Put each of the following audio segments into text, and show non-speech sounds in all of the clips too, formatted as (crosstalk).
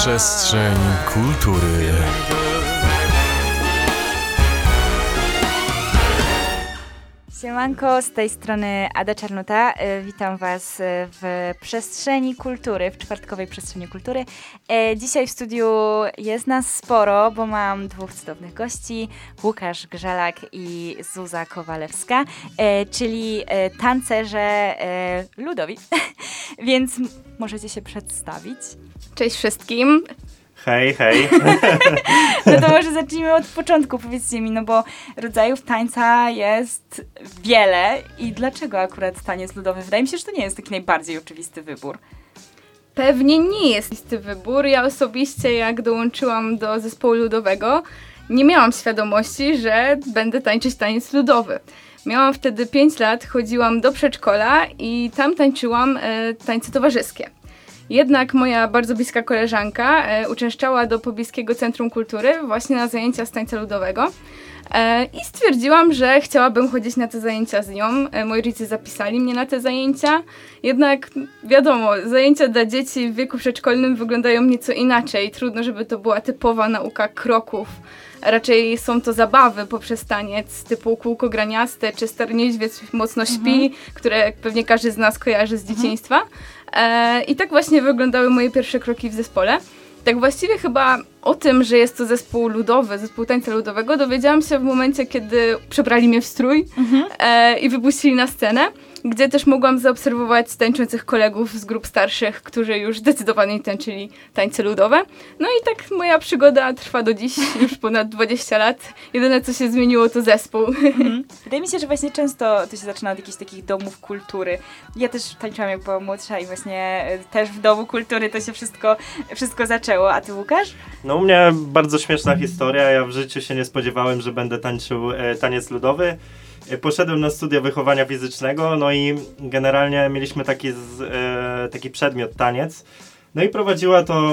Przestrzeń kultury. Siemanko, z tej strony Ada Czarnuta. E, Witam Was e, w przestrzeni kultury, w czwartkowej przestrzeni kultury. E, Dzisiaj w studiu jest nas sporo, bo mam dwóch cudownych gości, Łukasz Grzalak i Zuza Kowalewska, czyli tancerze ludowi. (laughs) Więc możecie się przedstawić. Cześć wszystkim. Hej, hej. (laughs) No to może zacznijmy od początku. Powiedzcie mi, no bo rodzajów tańca jest wiele i dlaczego akurat taniec ludowy? Wydaje mi się, że to nie jest taki najbardziej oczywisty wybór. Pewnie nie jest listy wybór. Ja osobiście, jak dołączyłam do zespołu ludowego, nie miałam świadomości, że będę tańczyć taniec ludowy. Miałam wtedy 5 lat, chodziłam do przedszkola i tam tańczyłam e, tańce towarzyskie. Jednak moja bardzo bliska koleżanka e, uczęszczała do pobliskiego Centrum Kultury właśnie na zajęcia z tańca ludowego. E, I stwierdziłam, że chciałabym chodzić na te zajęcia z nią. E, moi rodzice zapisali mnie na te zajęcia. Jednak wiadomo, zajęcia dla dzieci w wieku przedszkolnym wyglądają nieco inaczej. Trudno, żeby to była typowa nauka kroków. Raczej są to zabawy poprzez taniec typu kółko graniaste czy Stary Niedźwiedź mocno śpi, które pewnie każdy z nas kojarzy z dzieciństwa. E, I tak właśnie wyglądały moje pierwsze kroki w zespole. Tak właściwie chyba o tym, że jest to zespół ludowy, zespół tańca ludowego, dowiedziałam się w momencie, kiedy przebrali mnie w strój e, i wypuścili na scenę, gdzie też mogłam zaobserwować tańczących kolegów z grup starszych, którzy już zdecydowanie tańczyli tańce ludowe. No i tak moja przygoda trwa do dziś, (laughs) już ponad 20 lat. Jedyne, co się zmieniło, to zespół. (laughs) Wydaje mi się, że właśnie często to się zaczyna od jakichś takich domów kultury. Ja też tańczyłam jak byłam młodsza i właśnie e, też w domu kultury to się wszystko, wszystko zaczęło. A ty Łukasz? No u mnie bardzo śmieszna historia. Ja w życiu się nie spodziewałem, że będę tańczył e, taniec ludowy. E, Poszedłem na studia wychowania fizycznego, no i generalnie mieliśmy taki, z, e, taki przedmiot taniec. No i prowadziła to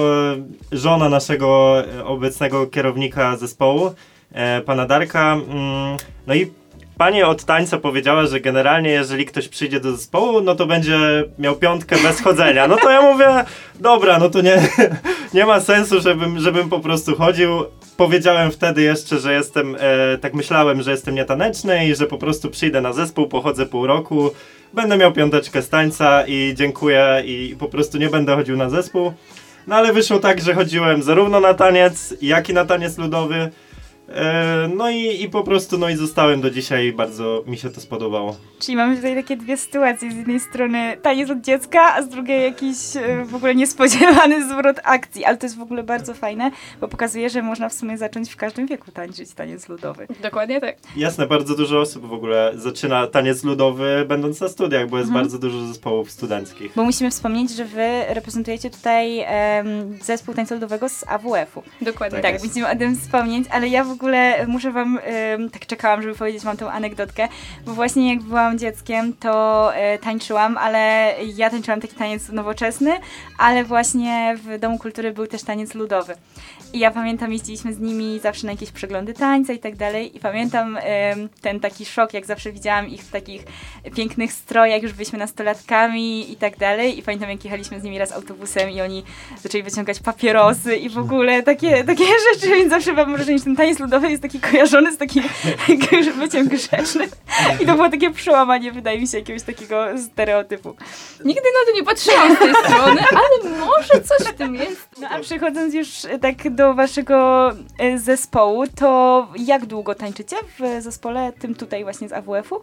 żona naszego e, obecnego kierownika zespołu, e, pana Darka. Mm, No i pani od tańca powiedziała, że generalnie jeżeli ktoś przyjdzie do zespołu, no to będzie miał piątkę bez chodzenia. No to ja mówię, dobra, no to nie, (laughs) nie ma sensu, żebym, żebym po prostu chodził. Powiedziałem wtedy jeszcze, że jestem, e, tak myślałem, że jestem nietaneczny i że po prostu przyjdę na zespół, pochodzę pół roku, będę miał piąteczkę z tańca i dziękuję i po prostu nie będę chodził na zespół. No ale wyszło tak, że chodziłem zarówno na taniec, jak i na taniec ludowy. E, no i, i po prostu, no i zostałem do dzisiaj i bardzo mi się to spodobało. Czyli mamy tutaj takie dwie sytuacje. Z jednej strony taniec od dziecka, a z drugiej jakiś e, w ogóle niespodziewany (laughs) zwrot akcji. Ale to jest w ogóle bardzo fajne, bo pokazuje, że można w sumie zacząć w każdym wieku tańczyć taniec ludowy. Dokładnie tak. Jasne, bardzo dużo osób w ogóle zaczyna taniec ludowy będąc na studiach, bo jest bardzo dużo zespołów studenckich. Bo musimy wspomnieć, że wy reprezentujecie tutaj em, zespół tańca ludowego z AWF-u. Dokładnie Tak, tak. musimy o tym wspomnieć, ale ja w ogóle muszę wam, tak czekałam, żeby powiedzieć wam tą anegdotkę, bo właśnie jak byłam dzieckiem, to e, tańczyłam, ale ja tańczyłam taki taniec nowoczesny, ale właśnie w Domu Kultury był też taniec ludowy. I ja pamiętam, jeździliśmy z nimi zawsze na jakieś przeglądy tańca i tak dalej i pamiętam ten taki szok, jak zawsze widziałam ich w takich pięknych strojach, już byliśmy nastolatkami i tak dalej i pamiętam, jak jechaliśmy z nimi raz autobusem i oni zaczęli wyciągać papierosy i w ogóle takie, takie (laughs) rzeczy, więc zawsze mam wrażenie, że ten taniec ludowy jest taki kojarzony z takim byciem grzecznym i to było takie przełamanie, wydaje mi się, jakiegoś takiego stereotypu. Nigdy na to nie patrzyłam z tej strony, ale może coś w tym jest. No a przechodząc już e, tak do waszego e, zespołu, to jak długo tańczycie w zespole, tym tutaj właśnie z AWF-u?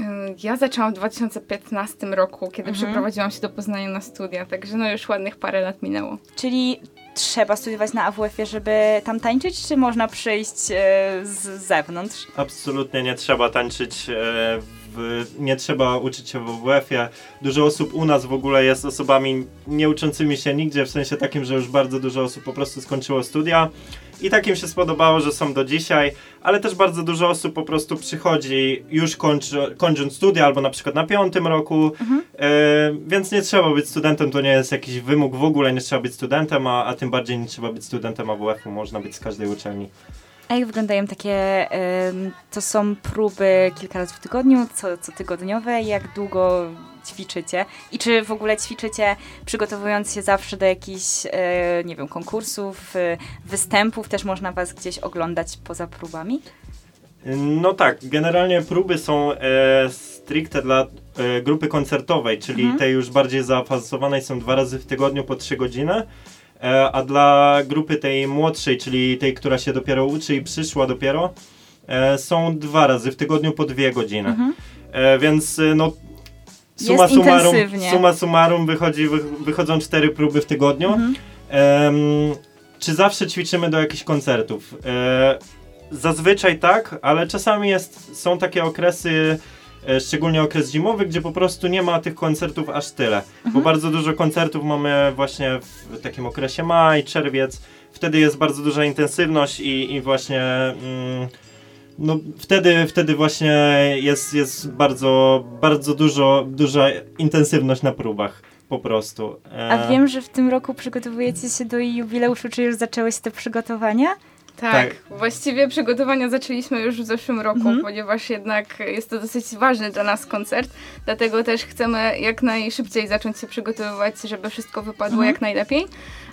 Ym, Ja zaczęłam w 2015 roku, kiedy Mhm. przeprowadziłam się do Poznania na studia, także no już ładnych parę lat minęło. Czyli trzeba studiować na AWF-ie, żeby tam tańczyć, czy można przyjść e, z zewnątrz? Absolutnie nie trzeba tańczyć, e, w, nie trzeba uczyć się w WWF-ie. Dużo osób u nas w ogóle jest osobami nie uczącymi się nigdzie, w sensie takim, że już bardzo dużo osób po prostu skończyło studia i takim się spodobało, że są do dzisiaj, ale też bardzo dużo osób po prostu przychodzi już kończy, kończąc studia albo na przykład na piątym roku, e, więc nie trzeba być studentem, to nie jest jakiś wymóg w ogóle, nie trzeba być studentem, a, a tym bardziej nie trzeba być studentem AWF-u, można być z każdej uczelni. A jak wyglądają takie, to są próby kilka razy w tygodniu, co, co tygodniowe, jak długo ćwiczycie? I czy w ogóle ćwiczycie przygotowując się zawsze do jakichś, e, nie wiem, konkursów, e, występów, też można was gdzieś oglądać poza próbami? No tak, generalnie próby są e, stricte dla e, grupy koncertowej, czyli Mhm. tej już bardziej zaawansowanej są dwa razy w tygodniu po trzy godziny, a dla grupy tej młodszej, czyli tej, która się dopiero uczy i przyszła dopiero, e, są dwa razy w tygodniu po dwie godziny. Mhm. E, więc e, no Jest summarum, summa summarum wychodzi, wy, wychodzą cztery próby w tygodniu. Mhm. Em, czy zawsze ćwiczymy do jakichś koncertów? E, zazwyczaj tak, ale czasami jest, są takie okresy, e, szczególnie okres zimowy, gdzie po prostu nie ma tych koncertów aż tyle. Bo bardzo dużo koncertów mamy właśnie w takim okresie maj, czerwiec. Wtedy jest bardzo duża intensywność i, i właśnie mm, no, wtedy, wtedy właśnie jest, jest bardzo, bardzo dużo, duża intensywność na próbach. Po prostu. E, A wiem, że w tym roku przygotowujecie się do jubileuszu, czy już zaczęły się te przygotowania? Tak, Tak. właściwie przygotowania zaczęliśmy już w zeszłym roku, Mhm. ponieważ jednak jest to dosyć ważny dla nas koncert, dlatego też chcemy jak najszybciej zacząć się przygotowywać, żeby wszystko wypadło Mhm. jak najlepiej.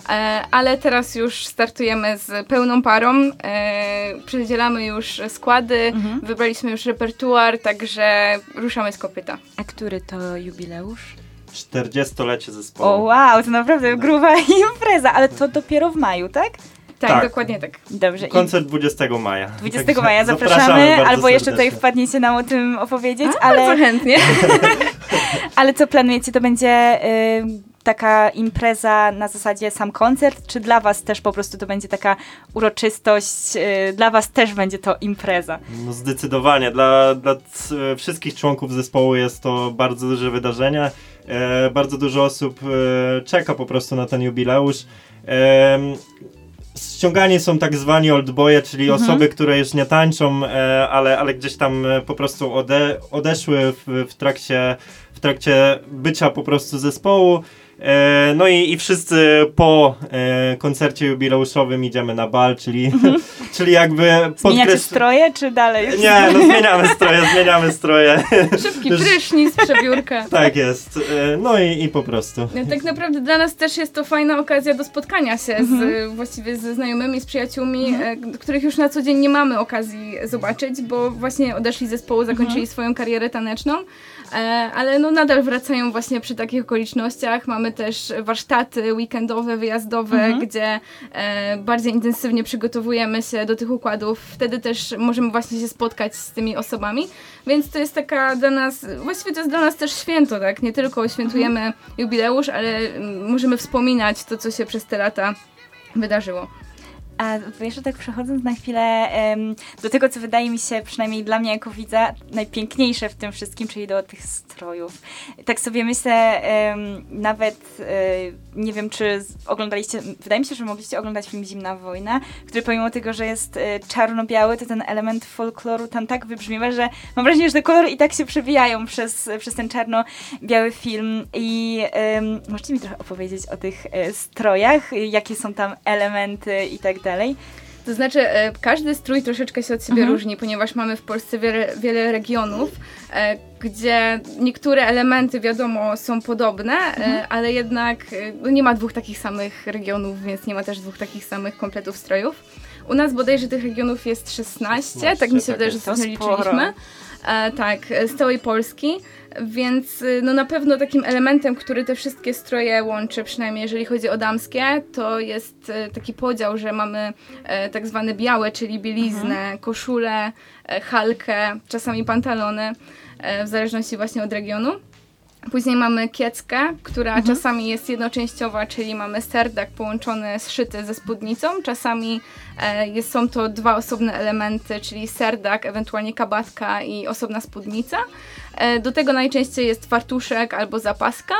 E, ale teraz już startujemy z pełną parą, e, przydzielamy już składy, Mhm. wybraliśmy już repertuar, także ruszamy z kopyta. A który to jubileusz? 40-lecie zespołu. O wow, to naprawdę gruba (laughs) impreza, ale to dopiero w maju, tak? Tak, Tak. dokładnie tak. Dobrze. Koncert 20 maja. 20 Także maja zapraszamy, bardzo albo jeszcze tutaj serdecznie. wpadniecie nam o tym opowiedzieć, Bardzo ale, chętnie. (laughs) ale co planujecie? To będzie y, taka impreza na zasadzie sam koncert, czy dla was też po prostu to będzie taka uroczystość, y, dla was też będzie to impreza? No zdecydowanie. Dla, dla c- wszystkich członków zespołu jest to bardzo duże wydarzenie. E, bardzo dużo osób e, czeka po prostu na ten jubileusz. E, ściągani są tak zwani oldboye, czyli Mhm. osoby, które już nie tańczą, e, ale, ale gdzieś tam e, po prostu ode, odeszły w, w, trakcie, w trakcie bycia po prostu zespołu. E, no i, i wszyscy po e, koncercie jubileuszowym idziemy na bal, czyli, (laughs) czyli jakby Zmieniacie podkreśl- stroje, czy dalej? nie, no zmieniamy stroje, (laughs) zmieniamy stroje. Szybki prysznic, przebiórka. (laughs) tak jest. E, No i, i po prostu. No, Tak naprawdę dla nas też jest to fajna okazja do spotkania się z, właściwie ze znajomymi, z przyjaciółmi, k- których już na co dzień nie mamy okazji zobaczyć, bo właśnie odeszli z zespołu, zakończyli swoją karierę taneczną, ale no nadal wracają właśnie przy takich okolicznościach. Mamy też warsztaty weekendowe, wyjazdowe, gdzie e, bardziej intensywnie przygotowujemy się do tych układów. Wtedy też możemy właśnie się spotkać z tymi osobami, więc to jest taka dla nas, właściwie to jest dla nas też święto, tak? Nie tylko świętujemy jubileusz, ale mm, możemy wspominać to, co się przez te lata wydarzyło. A jeszcze tak przechodząc na chwilę em, do tego, co wydaje mi się, przynajmniej dla mnie jako widza, najpiękniejsze w tym wszystkim, czyli do tych strojów. Tak sobie myślę, em, nawet e, nie wiem, czy oglądaliście, wydaje mi się, że mogliście oglądać film Zimna Wojna, który pomimo tego, że jest e, czarno-biały, to ten element folkloru tam tak wybrzmiewa, że mam wrażenie, że te kolory i tak się przewijają przez, przez ten czarno-biały film. I możecie mi trochę opowiedzieć o tych e, strojach, jakie są tam elementy i tak dalej. To znaczy, e, każdy strój troszeczkę się od siebie Mhm. różni, ponieważ mamy w Polsce wiele, wiele regionów, e, gdzie niektóre elementy, wiadomo, są podobne, e, ale jednak no nie ma dwóch takich samych regionów, więc nie ma też dwóch takich samych kompletów strojów. U nas bodajże tych regionów jest 16, 16, tak mi się tak wydaje, że sobie sporo. liczyliśmy. E, tak, e, z całej Polski, więc y, no na pewno takim elementem, który te wszystkie stroje łączy, przynajmniej jeżeli chodzi o damskie, to jest e, taki podział, że mamy e, tak zwane białe, czyli bieliznę, koszulę, e, halkę, czasami pantalony, e, w zależności właśnie od regionu. Później mamy kieckę, która czasami jest jednoczęściowa, czyli mamy serdak połączony, zszyty ze spódnicą. Czasami e, jest, są to dwa osobne elementy, czyli serdak, ewentualnie kabatka i osobna spódnica. E, do tego najczęściej jest fartuszek albo zapaska.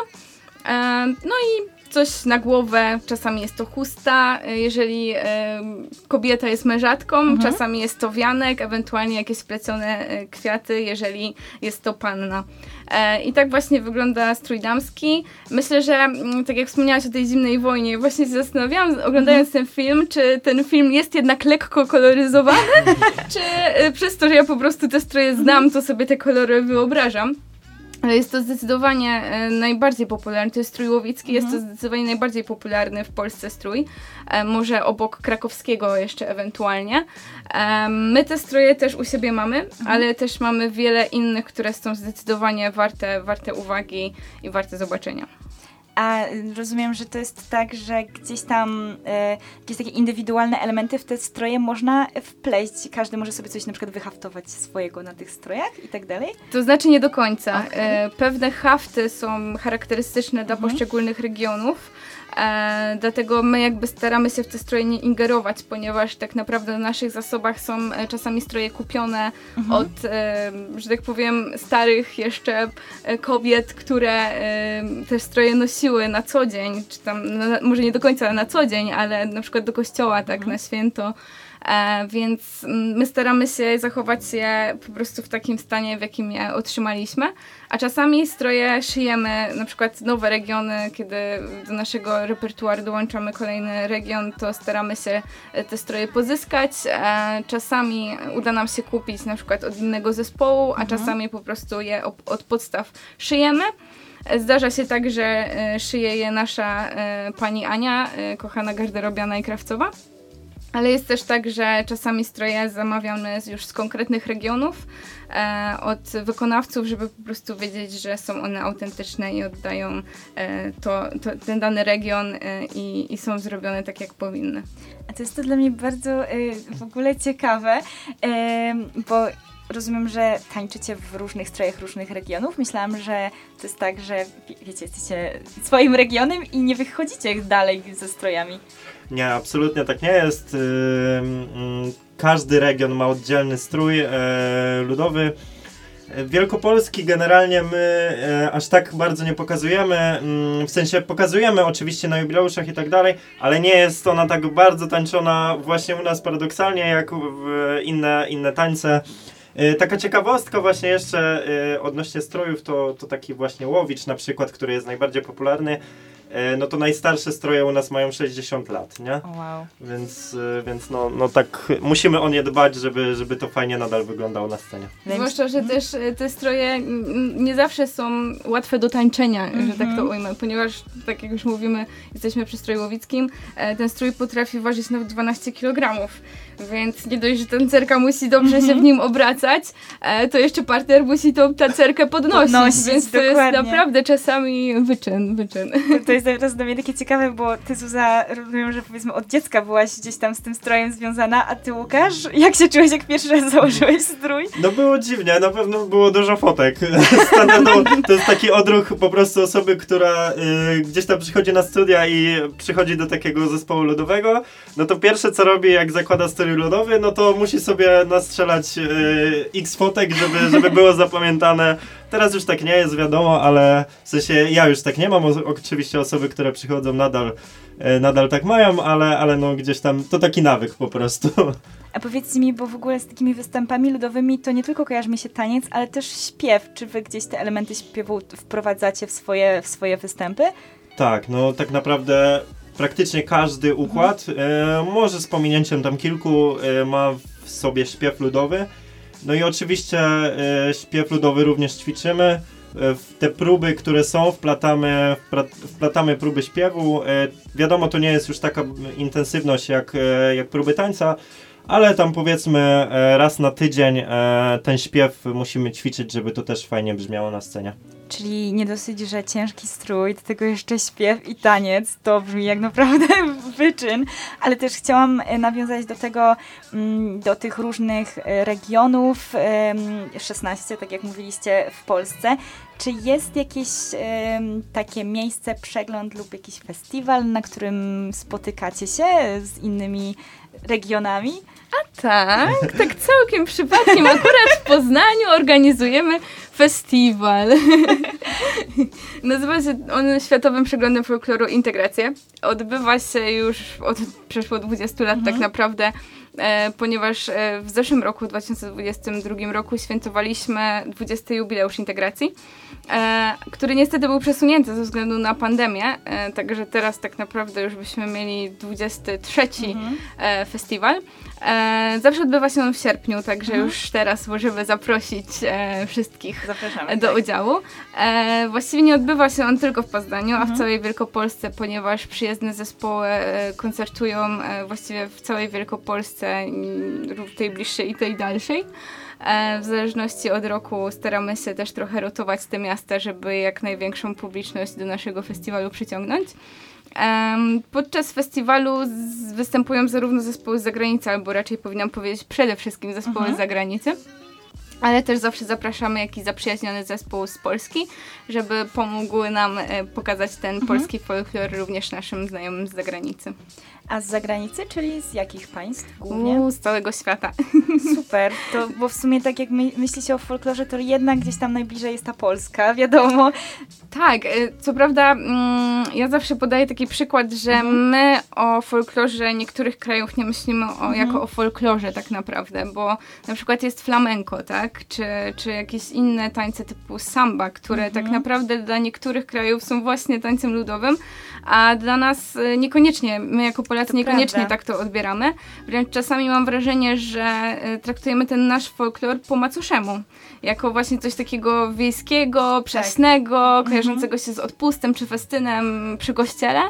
E, no i coś na głowę, czasami jest to chusta, e, jeżeli e, kobieta jest mężatką, Mhm. czasami jest to wianek, ewentualnie jakieś splecione e, kwiaty, jeżeli jest to panna. E, I tak właśnie wygląda strój damski. Myślę, że mm, tak jak wspomniałaś o tej zimnej wojnie, właśnie się zastanawiałam, oglądając ten film, czy ten film jest jednak lekko koloryzowany, (laughs) czy przez to, że ja po prostu te stroje znam, to sobie te kolory wyobrażam. Ale jest to zdecydowanie e, najbardziej popularny, to jest strój łowicki, jest to zdecydowanie najbardziej popularny w Polsce strój, e, może obok krakowskiego jeszcze ewentualnie. E, my te stroje też u siebie mamy, ale też mamy wiele innych, które są zdecydowanie warte, warte uwagi i warte zobaczenia. A rozumiem, że to jest tak, że gdzieś tam e, jakieś takie indywidualne elementy w te stroje można wpleść. Każdy może sobie coś na przykład wyhaftować swojego na tych strojach i tak dalej. To znaczy nie do końca. Okej. E, pewne hafty są charakterystyczne dla Mhm. poszczególnych regionów. E, dlatego my jakby staramy się w te stroje nie ingerować, ponieważ tak naprawdę w naszych zasobach są e, czasami stroje kupione Mhm. od, e, że tak powiem, starych jeszcze e, kobiet, które e, te stroje nosiły na co dzień, czy tam na, może nie do końca na co dzień, ale na przykład do kościoła, tak, na święto. E, więc mm, my staramy się zachować je po prostu w takim stanie, w jakim je otrzymaliśmy. A czasami stroje szyjemy, na przykład nowe regiony, kiedy do naszego repertuaru dołączamy kolejny region, to staramy się e, te stroje pozyskać. E, czasami uda nam się kupić na przykład od innego zespołu, a czasami po prostu je od podstaw szyjemy. Zdarza się tak, że szyje je nasza pani Ania, kochana garderobiana i krawcowa. Ale jest też tak, że czasami stroje zamawiamy już z konkretnych regionów e, od wykonawców, żeby po prostu wiedzieć, że są one autentyczne i oddają e, to, to, ten dany region e, i, i są zrobione tak, jak powinny. A to jest to dla mnie bardzo y, w ogóle ciekawe, ym, bo rozumiem, że tańczycie w różnych strojach różnych regionów. Myślałam, że to jest tak, że wie- wiecie, jesteście swoim regionem i nie wychodzicie dalej ze strojami. Nie, absolutnie tak nie jest. Ym, ym, Każdy region ma oddzielny strój e, ludowy. Wielkopolski generalnie my e, aż tak bardzo nie pokazujemy, mm, w sensie pokazujemy oczywiście na jubileuszach i tak dalej, ale nie jest ona tak bardzo tańczona właśnie u nas paradoksalnie jak w inne, inne tańce. E, Taka ciekawostka właśnie jeszcze e, odnośnie strojów, to, to taki właśnie Łowicz na przykład, który jest najbardziej popularny, e, no to najstarsze stroje u nas mają 60 lat, nie? Wow. Więc, więc no, no tak musimy o nie dbać, żeby, żeby to fajnie nadal wyglądało na scenie. Zwłaszcza, że też e, te stroje nie zawsze są łatwe do tańczenia, że tak to ujmę, ponieważ, tak jak już mówimy, jesteśmy przy stroju łowickim, ten strój potrafi ważyć nawet 12 kg, więc nie dość, że tancerka musi dobrze się w nim obracać, e, to jeszcze partner musi tą tancerkę podnosić, Podnosić, więc to dokładnie. jest naprawdę czasami wyczyn, wyczyn. To, to jest teraz dla mnie takie ciekawe, bo ty Zuza, rozumiem, że powiedzmy od dziecka byłaś gdzieś tam z tym strojem związana, a ty Łukasz, jak się czułeś, jak pierwszy raz założyłeś strój? No było dziwnie, na pewno było dużo fotek. (laughs) Standardowo to jest taki odruch po prostu osoby, która y, gdzieś tam przychodzi na studia i przychodzi do takiego zespołu ludowego, no to pierwsze co robi jak zakłada strój ludowy, no to musi sobie nastrzelać y, x fotek, żeby, żeby było (laughs) zapamiętane. Teraz już tak nie jest, wiadomo, ale w sensie ja już tak nie mam, oczywiście osoby, które przychodzą nadal, y, nadal tak mają, ale, ale no gdzieś tam to taki nawyk po prostu. A powiedzcie mi, bo w ogóle z takimi występami ludowymi to nie tylko kojarzy mi się taniec, ale też śpiew. Czy wy gdzieś te elementy śpiewu wprowadzacie w swoje, w swoje występy? Tak, no tak naprawdę praktycznie każdy układ, e, może z pominięciem tam kilku, e, ma w sobie śpiew ludowy. No i oczywiście e, śpiew ludowy również ćwiczymy. W te próby, które są, wplatamy, wplatamy próby śpiewu. Wiadomo, to nie jest już taka intensywność jak, jak próby tańca, ale tam powiedzmy raz na tydzień ten śpiew musimy ćwiczyć, żeby to też fajnie brzmiało na scenie. Czyli nie dosyć, że ciężki strój, do tego jeszcze śpiew i taniec, to brzmi jak naprawdę (laughs) wyczyn, ale też chciałam e, nawiązać do tego, mm, do tych różnych e, regionów, em, 16, tak jak mówiliście, w Polsce. Czy jest jakieś takie miejsce, przegląd lub jakiś festiwal, na którym spotykacie się z innymi regionami? Tak, tak całkiem przypadkiem. Akurat w Poznaniu organizujemy festiwal. (laughs) Nazywa się on Światowym Przeglądem Folkloru Integrację. Odbywa się już od przeszło 20 lat tak naprawdę, ponieważ e, w zeszłym roku, 2022 roku świętowaliśmy 20. jubileusz integracji, e, który niestety był przesunięty ze względu na pandemię, e, także teraz tak naprawdę już byśmy mieli 23 e, festiwal. E, zawsze odbywa się on w sierpniu, także już teraz możemy zaprosić e, wszystkich Zapraszamy. do tak. udziału. E, właściwie nie odbywa się on tylko w Poznaniu, a w całej Wielkopolsce, ponieważ przyjezdne zespoły e, koncertują e, właściwie w całej Wielkopolsce, mm, ró- tej bliższej i tej dalszej. E, w zależności od roku staramy się też trochę rotować te miasta, żeby jak największą publiczność do naszego festiwalu przyciągnąć. Podczas festiwalu występują zarówno zespoły z zagranicy, albo raczej powinnam powiedzieć przede wszystkim zespoły z zagranicy. Ale też zawsze zapraszamy jakiś zaprzyjaźniony zespół z Polski, żeby pomógł nam e, pokazać ten polski folklor również naszym znajomym z zagranicy. A z zagranicy, czyli z jakich państw głównie? Uuu, z całego świata. (laughs) Super, to, bo w sumie tak jak my, myśli się o folklorze, to jednak gdzieś tam najbliżej jest ta Polska, (laughs) wiadomo. Tak, e, co prawda mm, ja zawsze podaję taki przykład, że my o folklorze niektórych krajów nie myślimy o, jako o folklorze tak naprawdę, bo na przykład jest flamenko, tak, czy, czy jakieś inne tańce typu samba, które tak naprawdę dla niektórych krajów są właśnie tańcem ludowym, a dla nas e, niekoniecznie, my jako Polacy To niekoniecznie prawda. tak to odbieramy. Wręcz czasami mam wrażenie, że e, traktujemy ten nasz folklor po macoszemu. Jako właśnie coś takiego wiejskiego, przesnego, kojarzącego się z odpustem czy festynem przy kościele.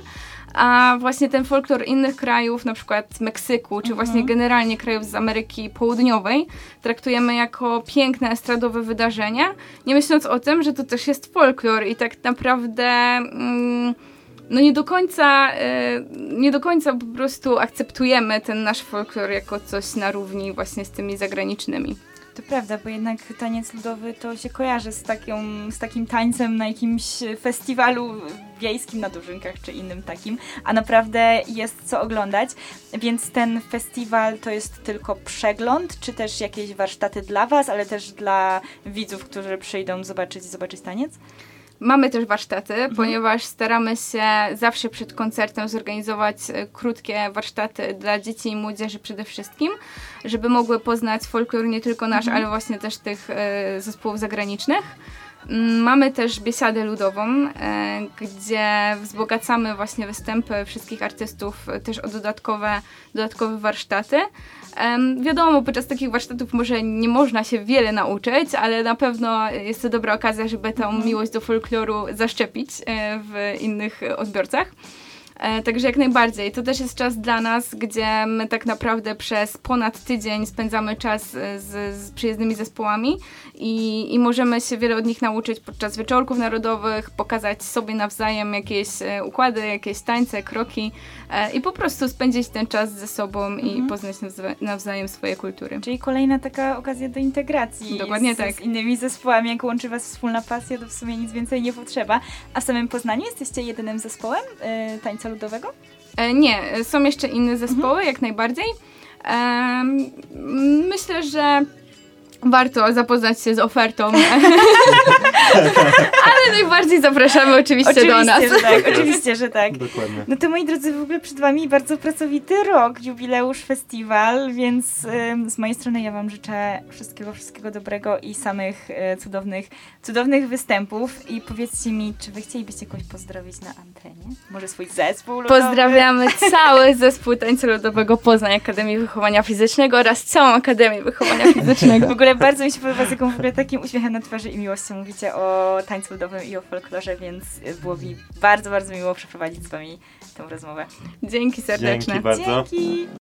A właśnie ten folklor innych krajów, na przykład Meksyku, czy właśnie generalnie krajów z Ameryki Południowej, traktujemy jako piękne estradowe wydarzenie, nie myśląc o tym, że to też jest folklor i tak naprawdę mm, no nie do końca, e, nie do końca po prostu akceptujemy ten nasz folklor jako coś na równi właśnie z tymi zagranicznymi. To prawda, bo jednak taniec ludowy to się kojarzy z, taką, z takim tańcem na jakimś festiwalu wiejskim na Dużynkach czy innym takim, a naprawdę jest co oglądać, więc ten festiwal to jest tylko przegląd, czy też jakieś warsztaty dla Was, ale też dla widzów, którzy przyjdą zobaczyć, zobaczyć taniec? Mamy też warsztaty, ponieważ staramy się zawsze przed koncertem zorganizować e, krótkie warsztaty dla dzieci i młodzieży przede wszystkim, żeby mogły poznać folklor nie tylko nasz, ale właśnie też tych e, zespołów zagranicznych. Mamy też biesiadę ludową, e, gdzie wzbogacamy właśnie występy wszystkich artystów też o dodatkowe, dodatkowe warsztaty. Wiadomo, podczas takich warsztatów może nie można się wiele nauczyć, ale na pewno jest to dobra okazja, żeby tą miłość do folkloru zaszczepić e, w innych odbiorcach. E, Także jak najbardziej. To też jest czas dla nas, gdzie my tak naprawdę przez ponad tydzień spędzamy czas e, z, z przyjezdnymi zespołami i, i możemy się wiele od nich nauczyć podczas wieczorków narodowych, pokazać sobie nawzajem jakieś e, układy, jakieś tańce, kroki i po prostu spędzić ten czas ze sobą i poznać nawza- nawzajem swoje kultury. Czyli kolejna taka okazja do integracji Dokładnie z, tak. z innymi zespołami. Jak łączy Was wspólna pasja, to w sumie nic więcej nie potrzeba. A w samym Poznaniu jesteście jedynym zespołem y, tańca ludowego? E, nie, są jeszcze inne zespoły, jak najbardziej. Myślę, że warto zapoznać się z ofertą. (laughs) Ale najbardziej zapraszamy oczywiście, do nas. że tak, oczywiście, że tak. Dokładnie. No to moi drodzy, w ogóle przed Wami bardzo pracowity rok, jubileusz, festiwal, więc ym, z mojej strony ja Wam życzę wszystkiego, wszystkiego dobrego i samych y, cudownych, cudownych występów. I powiedzcie mi, czy Wy chcielibyście kogoś pozdrowić na antenie? Może swój zespół ludowy? Pozdrawiamy cały zespół tańca ludowego Poznań Akademii Wychowania Fizycznego oraz całą Akademię Wychowania Fizycznego. W ogóle bardzo mi się podoba, z jaką w ogóle takim uśmiechem na twarzy i miłością mówicie o tańcu ludowym i o folklorze, więc było mi bardzo, bardzo miło przeprowadzić z Wami tę rozmowę. Dzięki serdeczne. Dzięki bardzo. Dzięki!